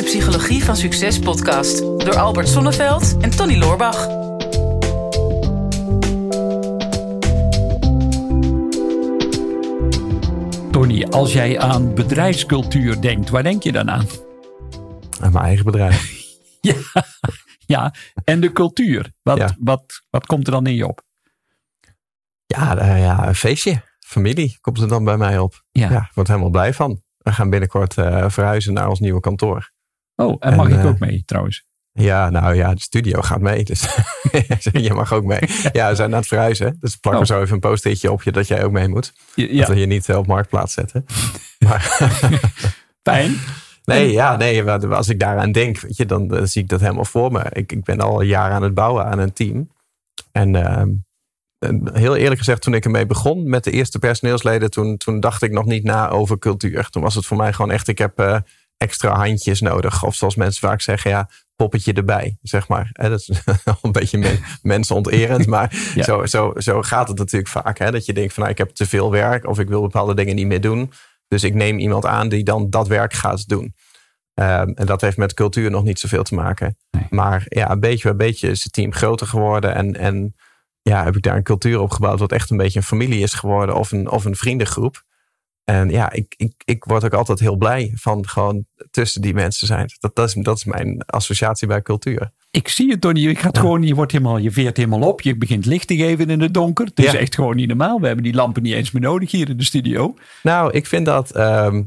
de Psychologie van Succes podcast door Albert Sonneveld en Tony Loorbach. Tony, als jij aan bedrijfscultuur denkt, waar denk je dan aan? Aan mijn eigen bedrijf. Ja, ja. en de cultuur. Wat, Ja. wat, wat komt er dan in je op? Ja, eh, ja, een feestje. Familie komt er dan bij mij op. Ja. Ja, ik word helemaal blij van. We gaan binnenkort eh, verhuizen naar ons nieuwe kantoor. Oh, en mag ik eh, ook mee trouwens? Ja, nou ja, de studio gaat mee. Dus je mag ook mee. Ja, we zijn aan het verhuizen. Dus plakken we Oh. zo even een post-itje op je dat jij ook mee moet. Ja, Dat we je niet eh, op marktplaats zetten. Maar fijn. nee, ja, nee, als ik daaraan denk, weet je, dan, eh, zie ik dat helemaal voor me. Ik, ik ben al jaren aan het bouwen aan een team. En ehm, en heel eerlijk gezegd, toen ik ermee begon met de eerste personeelsleden, toen, toen dacht ik nog niet na over cultuur. Toen was het voor mij gewoon echt, ik heb eh, extra handjes nodig. Of zoals mensen vaak zeggen, ja, poppetje erbij, zeg maar. Dat is een beetje men, mensonterend, maar Ja. zo, zo, zo gaat het natuurlijk vaak. Hè, dat je denkt van, nou, ik heb te veel werk of ik wil bepaalde dingen niet meer doen. Dus ik neem iemand aan die dan dat werk gaat doen. Ehm, en dat heeft met cultuur nog niet zoveel te maken. Nee. Maar ja, een beetje bij beetje is het team groter geworden. En, en ja, heb ik daar een cultuur op gebouwd wat echt een beetje een familie is geworden. Of een, of een vriendengroep. En ja, ik, ik, ik word ook altijd heel blij van gewoon tussen die mensen zijn. Dat, dat, is, dat is mijn associatie bij cultuur. Ik zie het, Tony. Je, gaat gewoon, je, wordt helemaal, je veert helemaal op. Je begint licht te geven in het donker. Het is Ja. echt gewoon niet normaal. We hebben die lampen niet eens meer nodig hier in de studio. Nou, ik vind dat. ehm,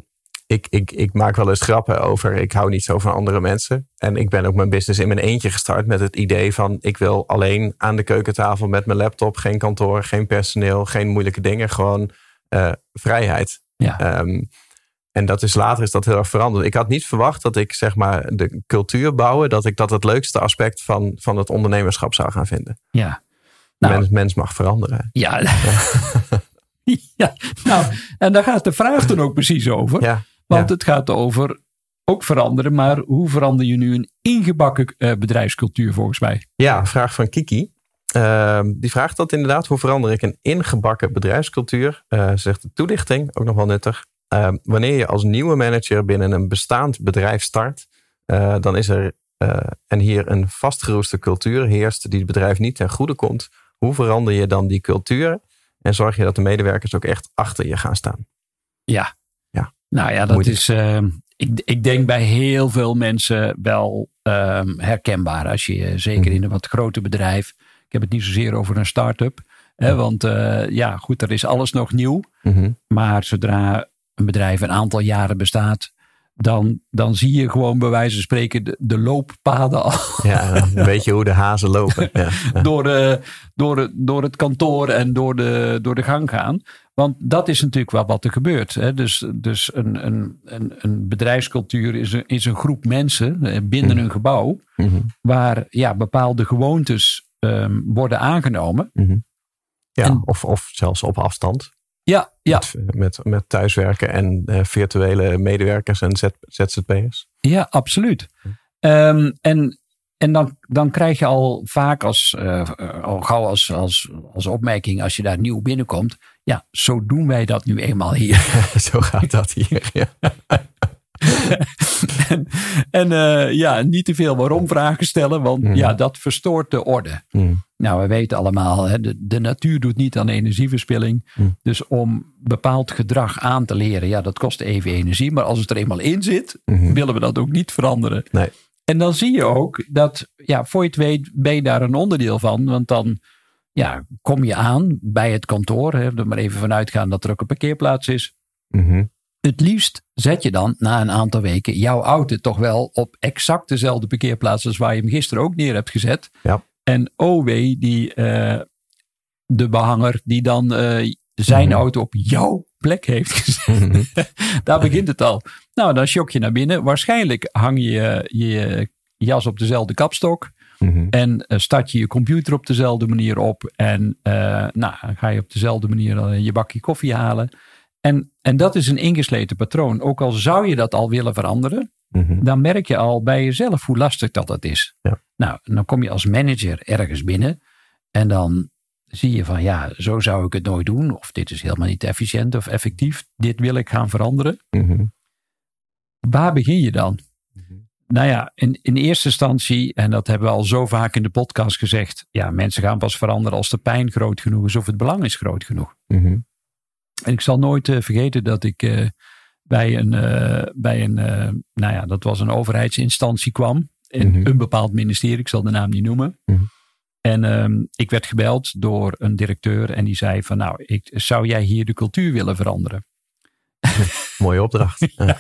ik, ik, ik maak wel eens grappen over. Ik hou niet zo van andere mensen. En ik ben ook mijn business in mijn eentje gestart met het idee van. Ik wil alleen aan de keukentafel met mijn laptop. Geen kantoor, geen personeel, geen moeilijke dingen. Gewoon eh, vrijheid. Ja. Ehm, en dat is later is dat heel erg veranderd. Ik had niet verwacht dat ik zeg maar de cultuur bouwen. Dat ik dat het leukste aspect van, van het ondernemerschap zou gaan vinden. Ja. Nou, mens, mens mag veranderen. ja. ja. Nou, en daar gaat de vraag dan ook precies over. Ja. Want ja. het gaat over ook veranderen. Maar hoe verander je nu een ingebakken eh, bedrijfscultuur volgens mij? Ja, vraag van Kiki. Ehm, die vraagt dat inderdaad. Hoe verander ik een ingebakken bedrijfscultuur? Eh, ze zegt de toelichting, ook nog wel nuttig. Ehm, wanneer je als nieuwe manager binnen een bestaand bedrijf start, eh, dan is er eh, en hier een vastgeroeste cultuur heerst die het bedrijf niet ten goede komt. Hoe verander je dan die cultuur en zorg je dat de medewerkers ook echt achter je gaan staan? Ja. Ja. Nou ja, dat Moeilijk. is. eh, ik, ik denk bij heel veel mensen wel ehm, herkenbaar. Als je zeker Mhm. in een wat groter bedrijf. Ik heb het niet zozeer over een start-up. Hè, want eh, ja, goed, er is alles nog nieuw. Mhm. Maar zodra een bedrijf een aantal jaren bestaat. Dan, dan zie je gewoon bij wijze van spreken de, de looppaden al Ja, een beetje hoe de hazen lopen. Ja. Ja. door, de, door, het- door het kantoor en door de, door de gang gaan. Want dat is natuurlijk wel wat er gebeurt. Hè? Dus, dus een, een, een, een bedrijfscultuur is een, is een groep mensen eh, binnen een gebouw. Mhm. waar ja, bepaalde gewoontes ehm, worden aangenomen. Ja, En- of, of zelfs op afstand. Ja, ja, Met, met, met thuiswerken en eh, virtuele medewerkers en Z, ZZP'ers. ja absoluut. Ehm, en en dan, dan krijg je al vaak als, eh, al gauw als, als, als opmerking als je daar nieuw binnenkomt. Ja, zo doen wij dat nu eenmaal hier. Zo gaat dat hier. Ja. en en eh, ja, niet te veel waarom vragen stellen, want Mhm. ja, dat verstoort de orde. Mm. Nou, we weten allemaal, hè, de, de natuur doet niet aan energieverspilling. Mhm. Dus om bepaald gedrag aan te leren, ja, dat kost even energie. Maar als het er eenmaal in zit, Mhm. willen we dat ook niet veranderen. Nee. En dan zie je ook dat, ja, voor je het weet, ben je daar een onderdeel van. Want dan ja, kom je aan bij het kantoor. Hè, er maar even vanuit gaan dat er ook een parkeerplaats is. Mhm. Het liefst zet je dan na een aantal weken jouw auto toch wel op exact dezelfde parkeerplaats als waar je hem gisteren ook neer hebt gezet. Ja. En oh wee, die, eh, de behanger die dan eh, zijn Mhm. auto op jouw plek heeft gezet. Mhm. Daar begint het al. Nou, dan shock je naar binnen. Waarschijnlijk hang je je jas op dezelfde kapstok. Mhm. En eh, start je je computer op dezelfde manier op. En nou, ga je op dezelfde manier je bakje koffie halen. En, en dat is een ingesleten patroon. Ook al zou je dat al willen veranderen, Mhm. dan merk je al bij jezelf hoe lastig dat het is. Ja. Nou, dan kom je als manager ergens binnen. En dan zie je van ja, zo zou ik het nooit doen. Of dit is helemaal niet efficiënt of effectief. Dit wil ik gaan veranderen. Mhm. Waar begin je dan? nou ja, in, in eerste instantie, en dat hebben we al zo vaak in de podcast gezegd. Ja, mensen gaan pas veranderen als de pijn groot genoeg is of het belang is groot genoeg. Mhm. En ik zal nooit uh, vergeten dat ik uh, bij een, uh, bij een nou ja, dat was een overheidsinstantie kwam. In Mhm. een bepaald ministerie, ik zal de naam niet noemen. Mhm. En um, ik werd gebeld door een directeur en die zei van nou, ik, zou jij hier de cultuur willen veranderen? Mooie opdracht. Ja,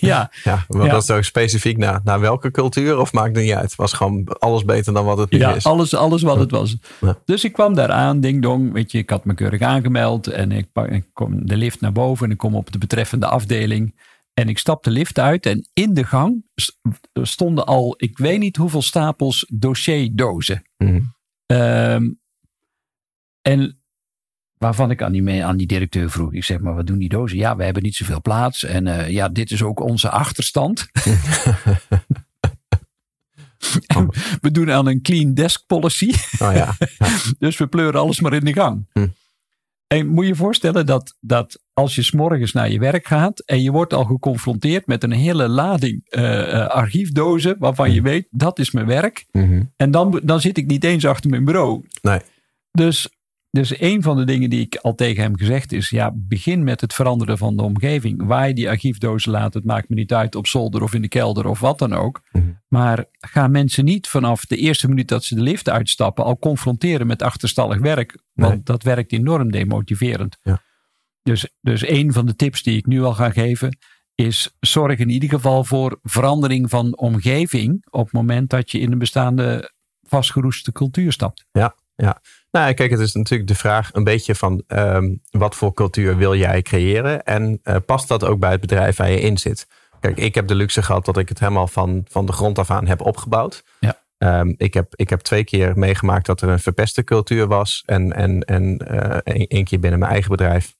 ja. ja maar Ja. ook specifiek naar, naar welke cultuur of maakt het niet uit? Het was gewoon alles beter dan wat het nu Ja, is. alles, alles wat het was. Ja. Dus ik kwam daar aan, ding dong. Weet je, ik had me keurig aangemeld. En ik, ik kom de lift naar boven. En ik kom op de betreffende afdeling. En ik stap de lift uit. En in de gang st- stonden al, ik weet niet hoeveel stapels dossierdozen. Mhm. Ehm, en waarvan ik aan die, aan die directeur vroeg. Ik zeg maar, wat doen die dozen? Ja, we hebben niet zoveel plaats. En eh, ja, dit is ook onze achterstand. we doen aan een clean desk policy. Oh ja. Dus we pleuren alles maar in de gang. Hm. En moet je je voorstellen dat, dat als je s'morgens naar je werk gaat en je wordt al geconfronteerd met een hele lading eh, eh, archiefdozen waarvan je weet dat is mijn werk. Mhm. En dan, dan zit ik niet eens achter mijn bureau. Nee. Dus, dus een van de dingen die ik al tegen hem gezegd is, ja, begin met het veranderen van de omgeving. Waar je die archiefdozen laat, het maakt me niet uit op zolder of in de kelder of wat dan ook. Mhm. Maar ga mensen niet vanaf de eerste minuut dat ze de lift uitstappen al confronteren met achterstallig werk. Want Nee. dat werkt enorm demotiverend. Ja. Dus, dus een van de tips die ik nu al ga geven is zorg in ieder geval voor verandering van omgeving op het moment dat je in een bestaande vastgeroeste cultuur stapt. Nou, kijk, het is natuurlijk de vraag een beetje van ehm, wat voor cultuur wil jij creëren en eh, past dat ook bij het bedrijf waar je in zit? Kijk, ik heb de luxe gehad dat ik het helemaal van, van de grond af aan heb opgebouwd. Ja. Ehm, ik, heb, ik heb twee keer meegemaakt dat er een verpeste cultuur was en, en, en eh, één één keer binnen mijn eigen bedrijf.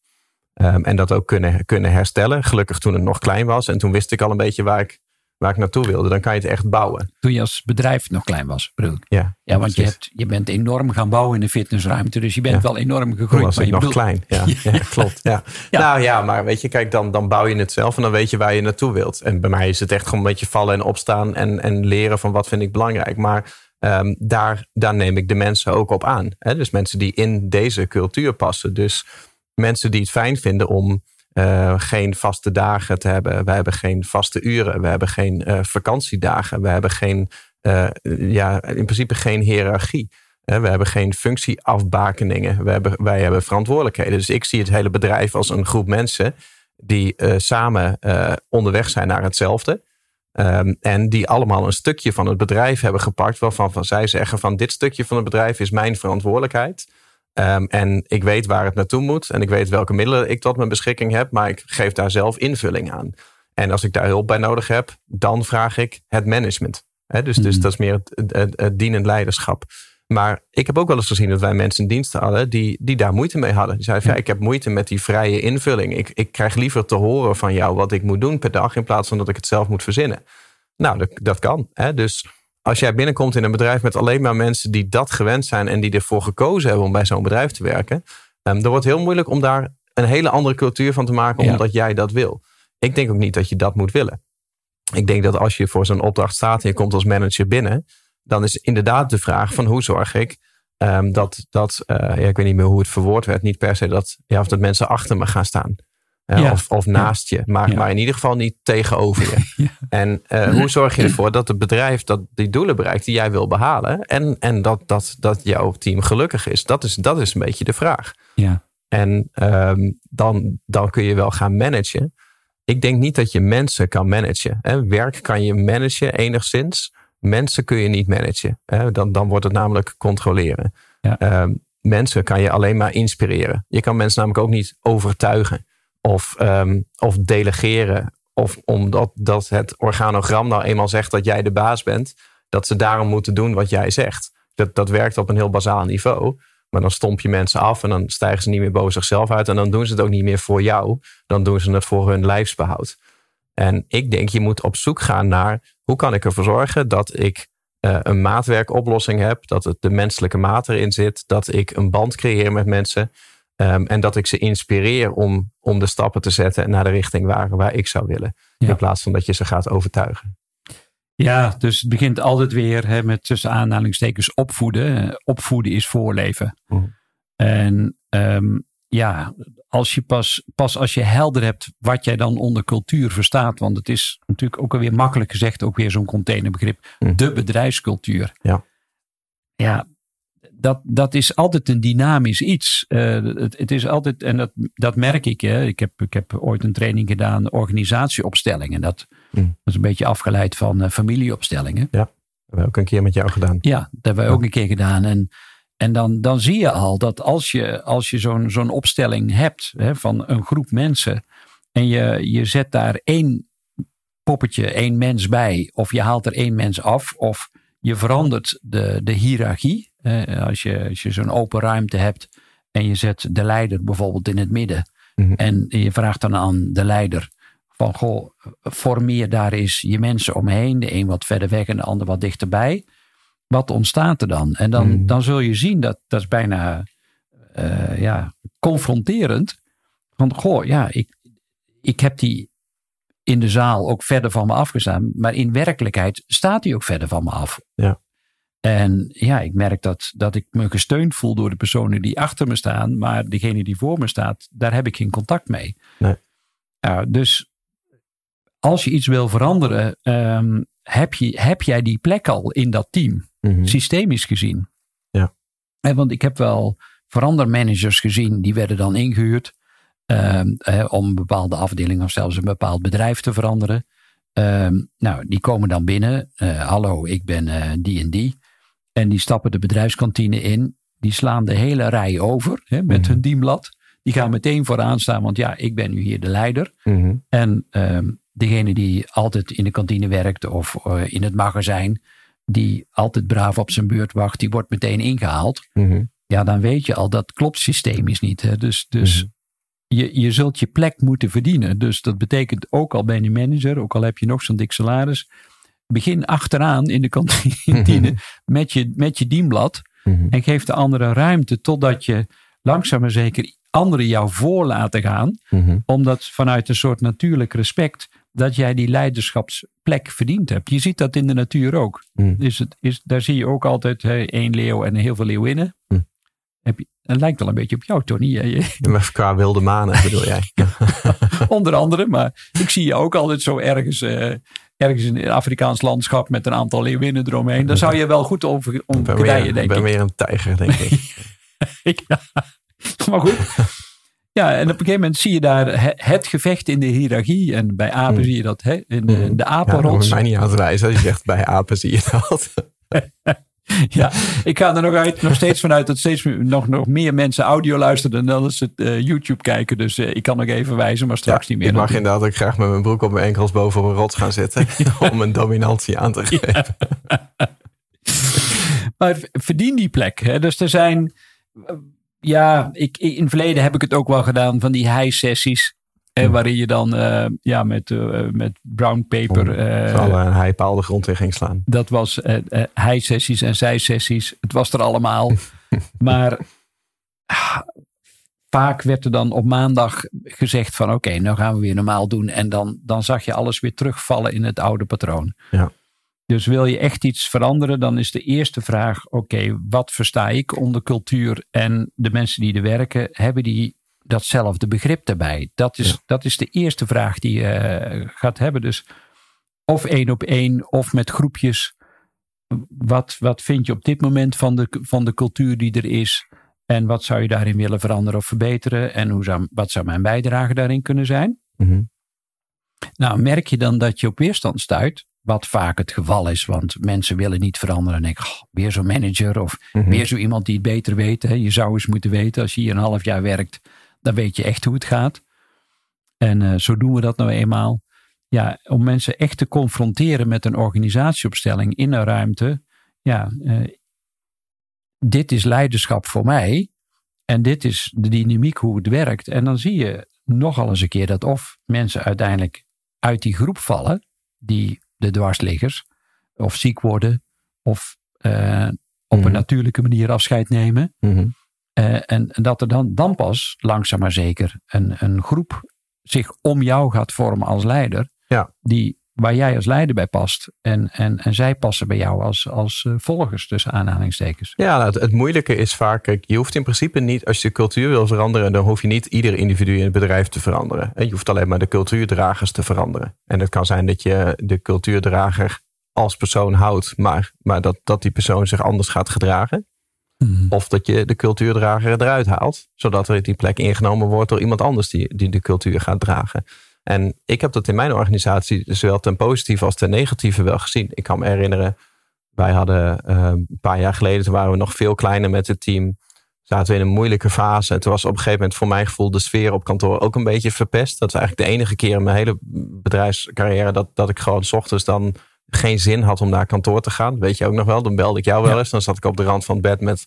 Ehm, en dat ook kunnen, kunnen herstellen. Gelukkig toen het nog klein was en toen wist ik al een beetje waar ik, waar ik naartoe wilde. Dan kan je het echt bouwen. Toen je als bedrijf nog klein was, bedoel ik. Ja, Ja, want je, hebt, je bent enorm gaan bouwen in de fitnessruimte. Dus je bent Ja. wel enorm Toen gegroeid. was maar ik je nog klein. Ja, ja. klopt. Ja. Ja. Nou ja, maar weet je, kijk, dan, dan bouw je het zelf en dan weet je waar je naartoe wilt. En bij mij is het echt gewoon een beetje vallen en opstaan en, en leren van wat vind ik belangrijk. Maar ehm, daar, daar neem ik de mensen ook op aan. Hè? Dus mensen die in deze cultuur passen. Dus mensen die het fijn vinden om eh, geen vaste dagen te hebben. We hebben geen vaste uren. We hebben geen eh, vakantiedagen. We hebben geen, eh, ja, in principe geen hiërarchie. We hebben geen functieafbakeningen. We hebben, wij hebben verantwoordelijkheden. Dus ik zie het hele bedrijf als een groep mensen die samen onderweg zijn naar hetzelfde. Ehm, en die allemaal een stukje van het bedrijf hebben gepakt. Waarvan van zij zeggen van dit stukje van het bedrijf is mijn verantwoordelijkheid. Ehm, en ik weet waar het naartoe moet. En ik weet welke middelen ik tot mijn beschikking heb. Maar ik geef daar zelf invulling aan. En als ik daar hulp bij nodig heb, dan vraag ik het management. Dus, dus Mhm. dat is meer het, het, het, het dienend leiderschap. Maar ik heb ook wel eens gezien dat wij mensen in dienst hadden die, die daar moeite mee hadden. Die zeiden ja, ik heb moeite met die vrije invulling. Ik, ik krijg liever te horen van jou wat ik moet doen per dag in plaats van dat ik het zelf moet verzinnen. Nou, dat, dat kan. Hè? Dus als jij binnenkomt in een bedrijf met alleen maar mensen die dat gewend zijn en die ervoor gekozen hebben om bij zo'n bedrijf te werken, ehm, dan wordt het heel moeilijk om daar een hele andere cultuur van te maken Ja. omdat jij dat wil. Ik denk ook niet dat je dat moet willen. Ik denk dat als je voor zo'n opdracht staat en je komt als manager binnen, dan is inderdaad de vraag van hoe zorg ik ehm, dat, dat eh, ja, ik weet niet meer hoe het verwoord werd, niet per se dat, ja, of dat mensen achter me gaan staan. Eh, Ja. Of, of naast je, maar, Ja. maar in ieder geval niet tegenover je. Ja. En eh, hoe zorg je ervoor dat het bedrijf dat die doelen bereikt die jij wil behalen en, en dat, dat, dat jouw team gelukkig is? Dat is, dat is een beetje de vraag. Ja. En ehm, dan, dan kun je wel gaan managen. Ik denk niet dat je mensen kan managen. Hè. Werk kan je managen enigszins. Mensen kun je niet managen. Hè. Dan, dan wordt het namelijk controleren. Ehm, mensen kan je alleen maar inspireren. Je kan mensen namelijk ook niet overtuigen. Of, ehm, of delegeren. Of omdat dat het organogram nou eenmaal zegt dat jij de baas bent. Dat ze daarom moeten doen wat jij zegt. Dat, dat werkt op een heel bazaal niveau. Maar dan stomp je mensen af en dan stijgen ze niet meer boven zichzelf uit. En dan doen ze het ook niet meer voor jou. Dan doen ze het voor hun lijfsbehoud. En ik denk, je moet op zoek gaan naar hoe kan ik ervoor zorgen dat ik eh, een maatwerkoplossing heb. Dat het de menselijke maat erin zit. Dat ik een band creëer met mensen. Ehm, en dat ik ze inspireer om, om de stappen te zetten naar de richting waar, waar ik zou willen. Ja. In plaats van dat je ze gaat overtuigen. Ja, dus het begint altijd weer hè, met tussen aanhalingstekens opvoeden. Opvoeden is voorleven. Mhm. En ehm, ja, als je pas, pas als je helder hebt wat jij dan onder cultuur verstaat. Want het is natuurlijk ook alweer makkelijk gezegd, ook weer zo'n containerbegrip. Mhm. De bedrijfscultuur. Ja. Ja, dat, dat is altijd een dynamisch iets. Eh, het, het is altijd, en dat, dat merk ik. Hè. Ik, heb, ik heb ooit een training gedaan, organisatieopstellingen. Dat, Mhm. dat is een beetje afgeleid van eh, familieopstellingen. Dat hebben we ook een keer met jou gedaan. Ja, dat hebben wij ook een keer gedaan. En, en dan, dan zie je al dat als je, als je zo'n zo'n opstelling hebt hè, van een groep mensen. En je, je zet daar één poppetje, één mens bij. Of je haalt er één mens af. Of je verandert de, de hiërarchie. Eh, als je, als je zo'n open ruimte hebt. En je zet de leider bijvoorbeeld in het midden. Mhm. En je vraagt dan aan de leider. Van goh, formeer daar eens je mensen omheen. De een wat verder weg en de ander wat dichterbij. Wat ontstaat er dan? En dan, Mhm. dan zul je zien dat dat is bijna eh, ja, confronterend. Van goh, ja, ik, ik heb die in de zaal ook verder van me afgestaan. Maar in werkelijkheid staat hij ook verder van me af. Ja. En ja, ik merk dat, dat ik me gesteund voel door de personen die achter me staan. Maar degene die voor me staat, daar heb ik geen contact mee. Nee. Ja, dus als je iets wil veranderen, ehm, heb, je, heb jij die plek al in dat team, Mhm. systemisch gezien. Ja. En want ik heb wel verandermanagers gezien, die werden dan ingehuurd ehm, eh, om een bepaalde afdeling of zelfs een bepaald bedrijf te veranderen. Ehm, nou, die komen dan binnen. eh, hallo, ik ben eh, die en die. En die stappen de bedrijfskantine in. Die slaan de hele rij over hè, met Mhm. hun dienblad. Die gaan meteen vooraan staan, want ja, ik ben nu hier de leider. Mhm. En ehm, degene die altijd in de kantine werkt of eh, in het magazijn, die altijd braaf op zijn beurt wacht, die wordt meteen ingehaald. Mhm. Ja, dan weet je al dat klopt systemisch niet. Hè? Dus, dus je, je zult je plek moeten verdienen. Dus dat betekent ook al ben je manager, ook al heb je nog zo'n dik salaris. Begin achteraan in de kantine met, je, met je dienblad. Mhm. En geef de anderen ruimte totdat je langzaam maar zeker anderen jou voor laten gaan Mhm. omdat vanuit een soort natuurlijk respect dat jij die leiderschapsplek verdiend hebt. Je ziet dat in de natuur ook. Mhm. Is het, is, daar zie je ook altijd hè, één leeuw en heel veel leeuwinnen. Heb je, het lijkt wel een beetje op jou, Tony. maar Qua wilde manen bedoel jij? Onder andere, maar ik zie je ook altijd zo ergens, eh, ergens in het Afrikaans landschap met een aantal leeuwinnen eromheen. Daar zou je wel goed over om Ik ben denk ben ik. weer een tijger, denk ik. ja. Maar goed. Ja, en op een gegeven moment zie je daar he- het gevecht in de hiërarchie. En bij apen Hmm. zie je dat hè, in de, de Ja, dan apenrots. je mij niet aan het wijzen. Je zegt bij apen zie je dat. Ja, ik ga er nog, uit, nog steeds vanuit dat steeds nog, nog meer mensen audio luisteren dan dat ze het eh, YouTube kijken. Dus eh, ik kan nog even wijzen, maar straks niet meer. ik mag inderdaad ook graag met mijn broek op mijn enkels boven een rots gaan zitten. Om een dominantie aan te geven. Maar verdien die plek. Hè? Dus er zijn. eh, Ja, ik, in het verleden heb ik het ook wel gedaan van die high-sessies. eh, Hmm. waarin je dan eh, ja, met, eh, met brown paper. eh, Zal een heipaal de grond in ging slaan. Dat was hij-sessies en zij-sessies. Het was er allemaal. maar ah, vaak werd er dan op maandag gezegd van oké, nou gaan we weer normaal doen. En dan, dan zag je alles weer terugvallen in het oude patroon. Ja. Dus wil je echt iets veranderen, dan is de eerste vraag: oké, wat versta ik onder cultuur? En de mensen die er werken, hebben die datzelfde begrip daarbij? Dat is, Ja. dat is de eerste vraag die je eh, gaat hebben. Dus of één op één of met groepjes. Wat, wat vind je op dit moment van de, van de cultuur die er is? En wat zou je daarin willen veranderen of verbeteren? En hoe zou, wat zou mijn bijdrage daarin kunnen zijn? Mhm. Nou, merk je dan dat je op weerstand stuit? Wat vaak het geval is, want mensen willen niet veranderen. En denken, "Goh, weer zo'n manager of Mhm. weer zo iemand die het beter weet. Hè. Je zou eens moeten weten, als je hier een half jaar werkt, dan weet je echt hoe het gaat. En eh, zo doen we dat nou eenmaal. Ja, om mensen echt te confronteren met een organisatieopstelling in een ruimte. Ja, eh, dit is leiderschap voor mij. En dit is de dynamiek hoe het werkt. En dan zie je nogal eens een keer dat of mensen uiteindelijk uit die groep vallen, die de dwarsliggers, of ziek worden, of eh, op Mhm. een natuurlijke manier afscheid nemen. Mhm. Eh, en, en dat er dan, dan pas langzaam maar zeker een, een groep zich om jou gaat vormen als leider. Ja. Die waar jij als leider bij past. En, en, en zij passen bij jou als, als uh, volgers, tussen aanhalingstekens. Ja, nou, het, het, moeilijke is vaak, kijk, je hoeft in principe niet, als je de cultuur wil veranderen, dan hoef je niet ieder individu in het bedrijf te veranderen. En je hoeft alleen maar de cultuurdragers te veranderen. En het kan zijn dat je de cultuurdrager als persoon houdt, maar, maar dat, dat die persoon zich anders gaat gedragen. Mhm. Of dat je de cultuurdrager eruit haalt, zodat er die plek ingenomen wordt door iemand anders die, die de cultuur gaat dragen. En ik heb dat in mijn organisatie zowel ten positieve als ten negatieve wel gezien. Ik kan me herinneren, wij hadden uh, een paar jaar geleden, toen waren we nog veel kleiner met het team. Zaten we in een moeilijke fase. En toen was op een gegeven moment voor mijn gevoel de sfeer op kantoor ook een beetje verpest. Dat was eigenlijk de enige keer in mijn hele bedrijfscarrière dat, dat ik gewoon s ochtends dan geen zin had om naar kantoor te gaan. Weet je ook nog wel, dan belde ik jou wel eens. Dan zat ik op de rand van het bed met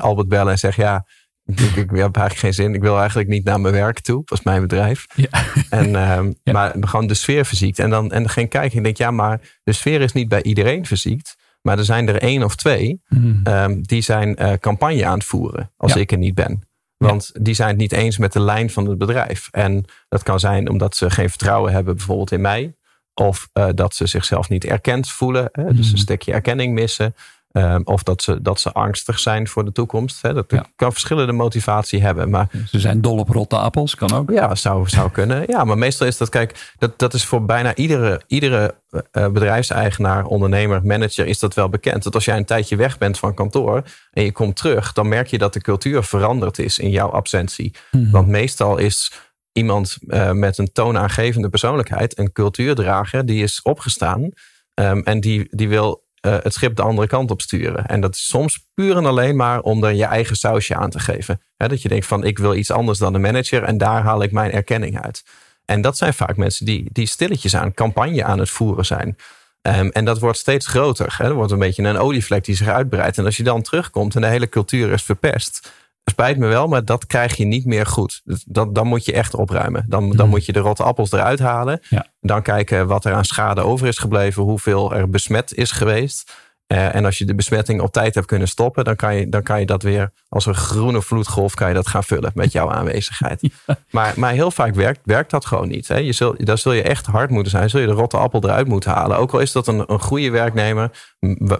Albert bellen en zeg ja, ik, ik, heb eigenlijk geen zin. Ik wil eigenlijk niet naar mijn werk toe. Dat was mijn bedrijf. Ja. En, um, ja. Maar gewoon de sfeer verziekt. En dan, en dan ging kijken. Ik denk, ja, maar de sfeer is niet bij iedereen verziekt. Maar er zijn er één of twee mm. um, die zijn uh, campagne aan het voeren. Als ja. ik er niet ben. Want die zijn het niet eens met de lijn van het bedrijf. En dat kan zijn omdat ze geen vertrouwen hebben, bijvoorbeeld in mij. Of uh, dat ze zichzelf niet erkend voelen. Hè? Dus een stukje erkenning missen. Um, of dat ze, dat ze angstig zijn voor de toekomst. Hè? Dat ja. kan verschillende motivatie hebben. Maar, ze zijn dol op rotte appels, kan ook. Ja, zou, zou kunnen. Ja, maar meestal is dat, kijk, dat, dat is voor bijna iedere, iedere uh, bedrijfseigenaar, ondernemer, manager, is dat wel bekend. Dat als jij een tijdje weg bent van kantoor en je komt terug, dan merk je dat de cultuur veranderd is in jouw absentie. Hmm. Want meestal is iemand uh, met een toonaangevende persoonlijkheid, een cultuurdrager, die is opgestaan. Um, en die, die wil uh, het schip de andere kant op sturen. En dat is soms puur en alleen maar om er je eigen sausje aan te geven. dat je denkt van ik wil iets anders dan de manager en daar haal ik mijn erkenning uit. En dat zijn vaak mensen die, die stilletjes aan campagne aan het voeren zijn. Um, en dat wordt steeds groter. Er wordt een beetje een olievlek die zich uitbreidt. En als je dan terugkomt en de hele cultuur is verpest, spijt me wel, maar dat krijg je niet meer goed. Dat, dan moet je echt opruimen. Dan, dan hmm. moet je de rotte appels eruit halen. Dan kijken wat er aan schade over is gebleven, hoeveel er besmet is geweest. Uh, en als je de besmetting op tijd hebt kunnen stoppen, dan kan je, dan kan je dat weer als een groene vloedgolf kan je dat gaan vullen met jouw aanwezigheid. Maar, maar heel vaak werkt, werkt dat gewoon niet. Hè? Je zul, daar zul je echt hard moeten zijn. Zul je de rotte appel eruit moeten halen. Ook al is dat een, een goede werknemer,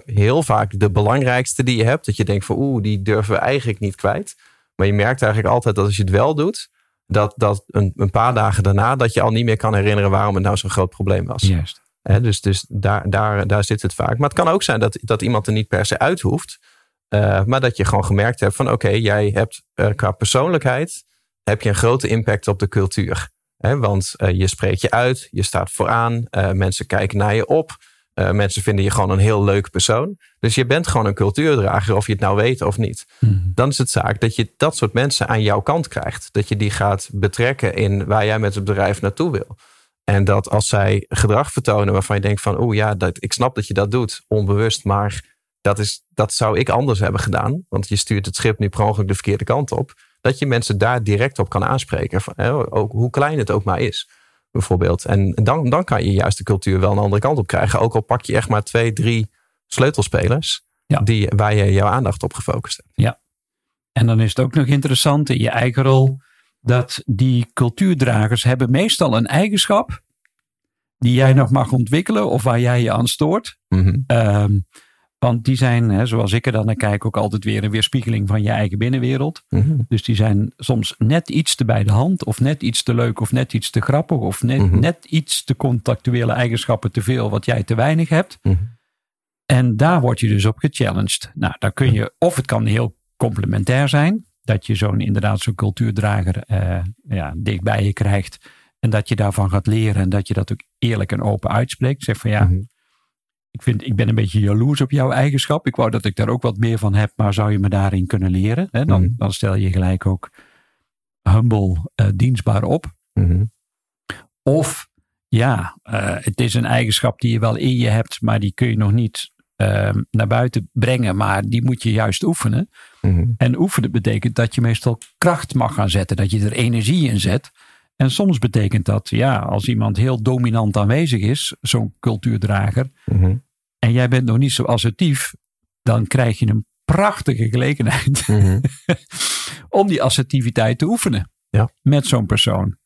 heel vaak de belangrijkste die je hebt. Dat je denkt van oeh, die durven we eigenlijk niet kwijt. Maar je merkt eigenlijk altijd dat als je het wel doet, dat, dat een, een paar dagen daarna dat je al niet meer kan herinneren waarom het nou zo'n groot probleem was. Juist dus dus daar, daar, daar zit het vaak. Maar het kan ook zijn dat, dat iemand er niet per se uit hoeft. Uh, maar dat je gewoon gemerkt hebt van oké, jij hebt uh, qua persoonlijkheid heb je een grote impact op de cultuur. Want uh, je spreekt je uit, je staat vooraan, mensen kijken naar je op. mensen vinden je gewoon een heel leuk persoon. Dus je bent gewoon een cultuurdrager, of je het nou weet of niet. Hmm. Dan is het zaak dat je dat soort mensen aan jouw kant krijgt. Dat je die gaat betrekken in waar jij met het bedrijf naartoe wil. En dat als zij gedrag vertonen waarvan je denkt van, oeh ja, dat, ik snap dat je dat doet, onbewust, maar dat, is, dat zou ik anders hebben gedaan. Want je stuurt het schip nu per ongeluk de verkeerde kant op. Dat je mensen daar direct op kan aanspreken. Van, ook, hoe klein het ook maar is, bijvoorbeeld. En dan, dan kan je juist de cultuur wel een andere kant op krijgen. Ook al pak je echt maar twee, drie sleutelspelers die, waar je jouw aandacht op gefocust hebt. Ja. En dan is het ook nog interessant in je eigen rol dat die cultuurdragers hebben meestal een eigenschap die jij nog mag ontwikkelen of waar jij je aan stoort. Mm want die zijn, hè, zoals ik er dan naar kijk, ook altijd weer een weerspiegeling van je eigen binnenwereld. Mm Dus die zijn soms net iets te bij de hand, of net iets te leuk, of net iets te grappig, of net, mm net iets te contactuele eigenschappen te veel, wat jij te weinig hebt. Mhm. En daar word je dus op gechallenged. Nou, dan kun je, of het kan heel complementair zijn dat je zo'n inderdaad zo'n cultuurdrager uh, ja, dicht bij je krijgt. En dat je daarvan gaat leren en dat je dat ook eerlijk en open uitspreekt. Zeg van ja, mhm. ik, vind, ik ben een beetje jaloers op jouw eigenschap. Ik wou dat ik daar ook wat meer van heb, maar zou je me daarin kunnen leren? Hè? Dan, mhm. dan stel je gelijk ook humble, uh, dienstbaar op. Mhm. Of ja, uh, het is een eigenschap die je wel in je hebt, maar die kun je nog niet Ehm, naar buiten brengen, maar die moet je juist oefenen. Mhm. En oefenen betekent dat je meestal kracht mag gaan zetten, dat je er energie in zet. En soms betekent dat, ja, als iemand heel dominant aanwezig is, zo'n cultuurdrager, mhm. en jij bent nog niet zo assertief, dan krijg je een prachtige gelegenheid mhm. om die assertiviteit te oefenen ja. met zo'n persoon.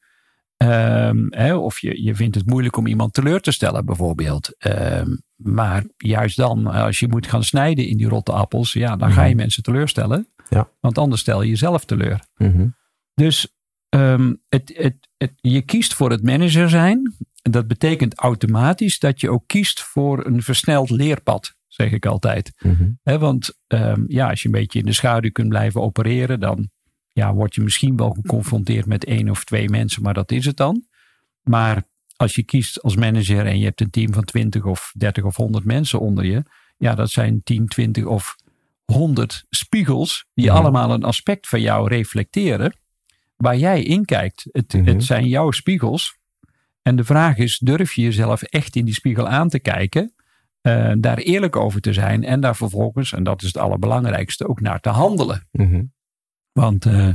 Ehm, hè, of je, je vindt het moeilijk om iemand teleur te stellen, bijvoorbeeld. Ehm, maar juist dan, als je moet gaan snijden in die rotte appels, ja, dan ga je Mhm. mensen teleurstellen. Ja. Want anders stel je jezelf teleur. Mhm. Dus ehm, het, het, het, je kiest voor het manager zijn. En dat betekent automatisch dat je ook kiest voor een versneld leerpad, zeg ik altijd. Mhm. Want ja, als je een beetje in de schaduw kunt blijven opereren, dan ja, word je misschien wel geconfronteerd met één of twee mensen, maar dat is het dan. Maar als je kiest als manager en je hebt een team van 20 of 30 of 100 mensen onder je, ja, dat zijn 10, 20 of 100 spiegels die Mhm. allemaal een aspect van jou reflecteren, waar jij in kijkt. Het, Mhm. het zijn jouw spiegels. En de vraag is: durf je jezelf echt in die spiegel aan te kijken? eh, daar eerlijk over te zijn en daar vervolgens, en dat is het allerbelangrijkste, ook naar te handelen. Mhm. Want eh,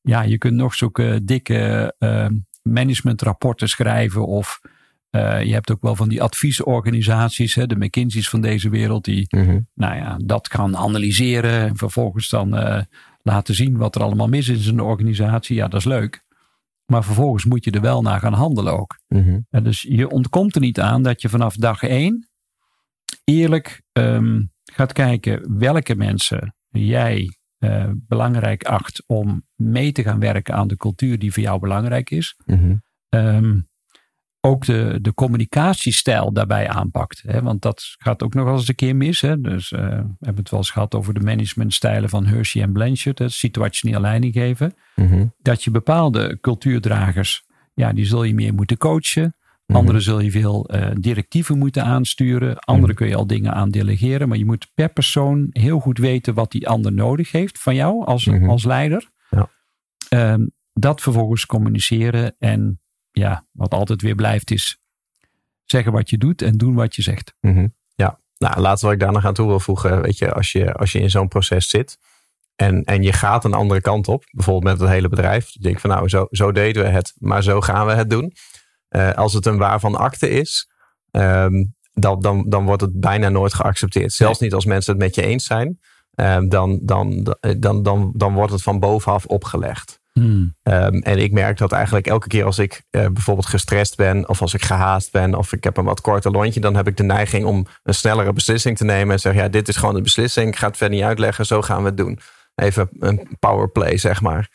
ja, je kunt nog zulke dikke eh, managementrapporten schrijven of eh, je hebt ook wel van die adviesorganisaties, hè, de McKinsey's van deze wereld, die Mhm. nou ja, dat gaan analyseren en vervolgens dan laten zien wat er allemaal mis is in de organisatie. Ja, dat is leuk. Maar vervolgens moet je er wel naar gaan handelen ook. Mhm. Dus je ontkomt er niet aan dat je vanaf dag één eerlijk ehm, gaat kijken welke mensen jij eh, belangrijk acht om mee te gaan werken aan de cultuur die voor jou belangrijk is. Mhm. Ehm, ook de, de communicatiestijl daarbij aanpakt. Hè? Want dat gaat ook nog wel eens een keer mis. Hè? Dus eh, we hebben het wel eens gehad over de managementstijlen van Hershey en Blanchard. Het situationeel leiding geven Mhm. dat je bepaalde cultuurdragers, ja, die zul je meer moeten coachen. Mhm. Anderen zul je veel eh, directieven moeten aansturen. Anderen kun je al dingen aan delegeren. Maar je moet per persoon heel goed weten wat die ander nodig heeft van jou als, Mhm. als leider. Ja. Ehm, dat vervolgens communiceren. En ja, wat altijd weer blijft is zeggen wat je doet en doen wat je zegt. Mhm. Ja, nou, laatste wat ik daar nog aan toe wil voegen. Weet je, als je, als je in zo'n proces zit en, en je gaat een andere kant op, bijvoorbeeld met het hele bedrijf. Je denkt van nou, zo, zo deden we het, maar zo gaan we het doen. Eh, als het een waarvan akte is, ehm, dan, dan, dan wordt het bijna nooit geaccepteerd. Zelfs niet als mensen het met je eens zijn. Ehm, dan, dan, dan, dan, dan wordt het van bovenaf opgelegd. Hmm. Ehm, en ik merk dat eigenlijk elke keer als ik eh, bijvoorbeeld gestrest ben, of als ik gehaast ben, of ik heb een wat korter lontje, dan heb ik de neiging om een snellere beslissing te nemen en zeggen: Ja, dit is gewoon de beslissing, ik ga het verder niet uitleggen, zo gaan we het doen. Even een powerplay, zeg maar.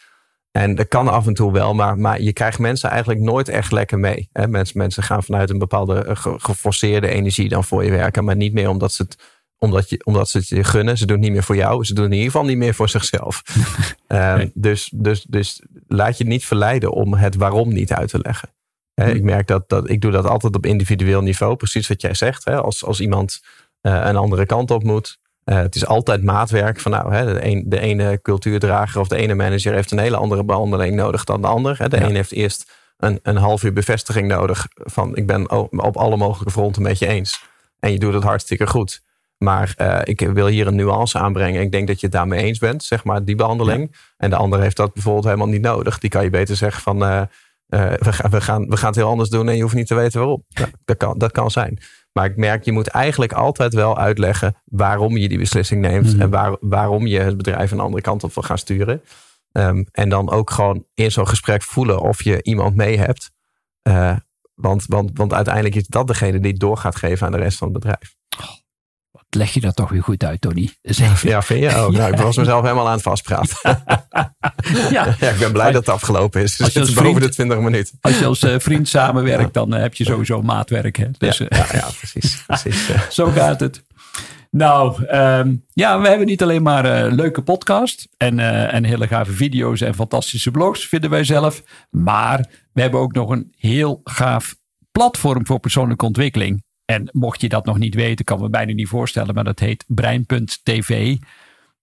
En dat kan af en toe wel, maar, maar je krijgt mensen eigenlijk nooit echt lekker mee. Hè? Mensen, mensen gaan vanuit een bepaalde eh, ge- geforceerde energie dan voor je werken, maar niet meer omdat ze het omdat, je, omdat ze het je gunnen. Ze doen het niet meer voor jou. Ze doen het in ieder geval niet meer voor zichzelf. Ehm, dus, dus, dus laat je niet verleiden om het waarom niet uit te leggen. Hè, Hm. Ik merk dat, dat ik doe dat altijd op individueel niveau. Precies wat jij zegt. Hè? Als, als iemand eh, een andere kant op moet. Eh, het is altijd maatwerk. Van nou, hè, de, een, de ene cultuurdrager of de ene manager heeft een hele andere behandeling nodig dan de ander. Hè? De Ja. een heeft eerst een, een half uur bevestiging nodig. Van ik ben op alle mogelijke fronten met je eens. En je doet het hartstikke goed. Maar eh, ik wil hier een nuance aanbrengen. Ik denk dat je het daarmee eens bent, zeg maar, die behandeling. En de ander heeft dat bijvoorbeeld helemaal niet nodig. Die kan je beter zeggen van, eh, we, gaan, we, gaan, we gaan het heel anders doen en je hoeft niet te weten waarom. Nou, dat, kan, dat kan zijn. Maar ik merk, je moet eigenlijk altijd wel uitleggen waarom je die beslissing neemt. Mhm. En waar, waarom je het bedrijf een andere kant op wil gaan sturen. Ehm, en dan ook gewoon in zo'n gesprek voelen of je iemand mee hebt. Eh, want, want, want uiteindelijk is dat degene die het door gaat geven aan de rest van het bedrijf. Leg je dat toch weer goed uit, Tony? Ja, vind je ook? Nou, ik was mezelf helemaal aan het vastpraten. ja, Ja, ik ben blij dat het afgelopen is. Als Het is boven vriend- de 20 minuten. als je als eh, vriend samenwerkt, dan eh, heb je sowieso maatwerk. Hè? Dus, ja, eh, ja, ja, precies. precies. Zo gaat het. Nou, ehm, ja, we hebben niet alleen maar eh, leuke podcast en, en hele gave video's en fantastische blogs, vinden wij zelf. Maar we hebben ook nog een heel gaaf platform voor persoonlijke ontwikkeling. En mocht je dat nog niet weten, kan me bijna niet voorstellen, maar dat heet Brein.tv.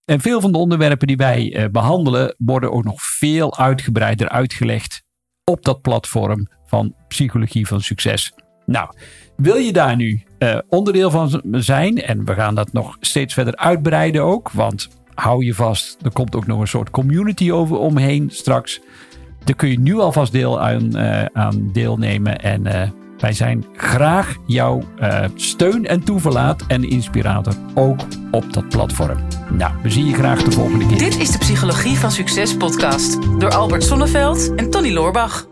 En veel van de onderwerpen die wij eh, behandelen, worden ook nog veel uitgebreider uitgelegd op dat platform van Psychologie van Succes. Nou, wil je daar nu eh, onderdeel van zijn? En we gaan dat nog steeds verder uitbreiden ook. Want hou je vast, er komt ook nog een soort community over omheen straks. Daar kun je nu alvast deel aan, eh, aan deelnemen. En wij zijn graag jouw eh, steun en toeverlaat en inspirator ook op dat platform. Nou, we zien je graag de volgende keer. Dit is de Psychologie van Succes podcast door Albert Sonneveld en Tony Loorbach.